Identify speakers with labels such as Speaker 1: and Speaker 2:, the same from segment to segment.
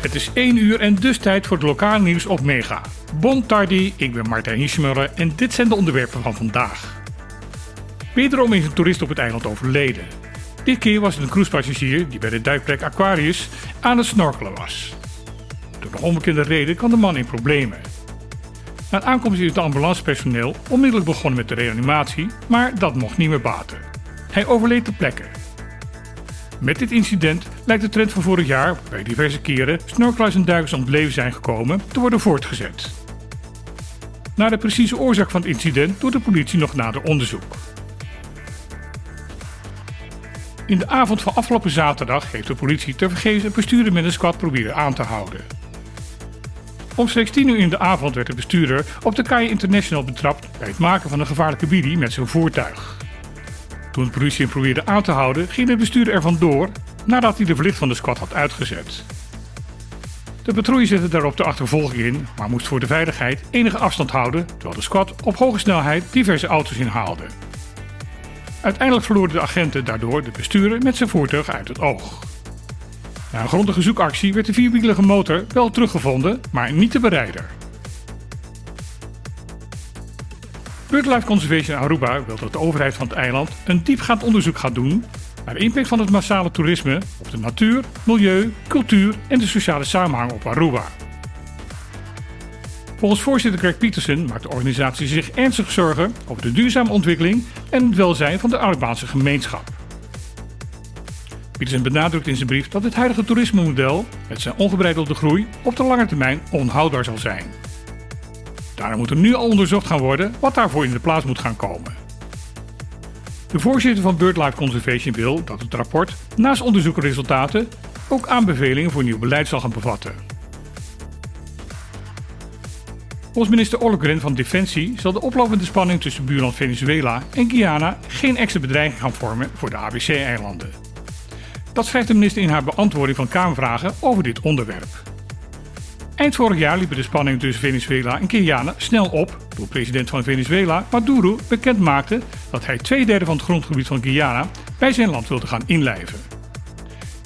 Speaker 1: Het is 1 uur en dus tijd voor het lokaal nieuws op Mega. Bon tardi, ik ben Martijn Hiesmuller en dit zijn de onderwerpen van vandaag. Wederom is een toerist op het eiland overleden. Dit keer was het een cruisepassagier die bij de duikplek Aquarius aan het snorkelen was. Door een onbekende reden kwam de man in problemen. Na aankomst is het ambulancepersoneel onmiddellijk begonnen met de reanimatie, maar dat mocht niet meer baten. Hij overleed ter plekke. Met dit incident lijkt de trend van vorig jaar, bij diverse keren snorkelaars en duikers om zijn gekomen, te worden voortgezet. Naar de precieze oorzaak van het incident doet de politie nog nader onderzoek. In de avond van afgelopen zaterdag heeft de politie tevergeefs een bestuurder met een squad proberen aan te houden. Omstreeks 10 uur in de avond werd de bestuurder op de Kai International betrapt bij het maken van een gevaarlijke bidie met zijn voertuig. Toen de politie hem probeerde aan te houden, ging de bestuurder er vandoor nadat hij de verlicht van de squad had uitgezet. De patrouille zette daarop de achtervolging in, maar moest voor de veiligheid enige afstand houden terwijl de squad op hoge snelheid diverse auto's inhaalde. Uiteindelijk verloren de agenten daardoor de bestuurder met zijn voertuig uit het oog. Na een grondige zoekactie werd de vierwielige motor wel teruggevonden, maar niet de berijder. BirdLife Conservation Aruba wil dat de overheid van het eiland een diepgaand onderzoek gaat doen naar de impact van het massale toerisme op de natuur, milieu, cultuur en de sociale samenhang op Aruba. Volgens voorzitter Greg Peterson maakt de organisatie zich ernstig zorgen over de duurzame ontwikkeling en het welzijn van de Arubaanse gemeenschap. Peterson benadrukt in zijn brief dat het huidige toerismemodel met zijn ongebreidelde groei op de lange termijn onhoudbaar zal zijn. Daarom moet er nu al onderzocht gaan worden wat daarvoor in de plaats moet gaan komen. De voorzitter van BirdLife Conservation wil dat het rapport naast onderzoekresultaten ook aanbevelingen voor nieuw beleid zal gaan bevatten. Volgens minister Ollogren van Defensie zal de oplopende spanning tussen buurland Venezuela en Guyana geen extra bedreiging gaan vormen voor de ABC-eilanden. Dat schrijft de minister in haar beantwoording van Kamervragen over dit onderwerp. Eind vorig jaar liepen de spanningen tussen Venezuela en Guyana snel op toen president van Venezuela, Maduro, bekend maakte dat hij twee derde van het grondgebied van Guyana bij zijn land wilde gaan inlijven.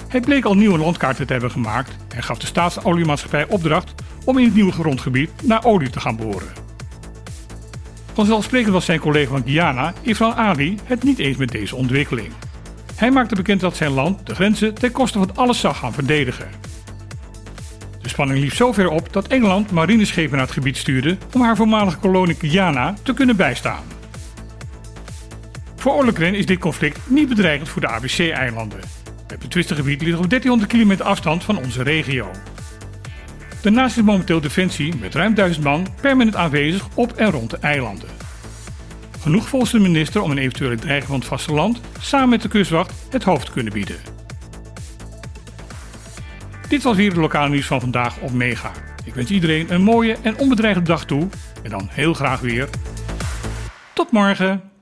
Speaker 1: Hij bleek al nieuwe landkaarten te hebben gemaakt en gaf de staatsoliemaatschappij opdracht om in het nieuwe grondgebied naar olie te gaan boren. Vanzelfsprekend was zijn collega van Guyana, Ifran Ali, het niet eens met deze ontwikkeling. Hij maakte bekend dat zijn land de grenzen ten koste van alles zou gaan verdedigen. Spanning liep zo ver op dat Engeland marineschepen naar het gebied stuurde om haar voormalige kolonie Guyana te kunnen bijstaan. Voor Ollekren is dit conflict niet bedreigend voor de ABC-eilanden. Het betwiste gebied ligt op 1300 kilometer afstand van onze regio. Daarnaast is momenteel Defensie met ruim 1000 man permanent aanwezig op en rond de eilanden. Genoeg volgens de minister om een eventuele dreiging van het vasteland samen met de kustwacht het hoofd te kunnen bieden. Dit was weer het lokale nieuws van vandaag op Mega. Ik wens iedereen een mooie en onbedreigde dag toe en dan heel graag weer. Tot morgen!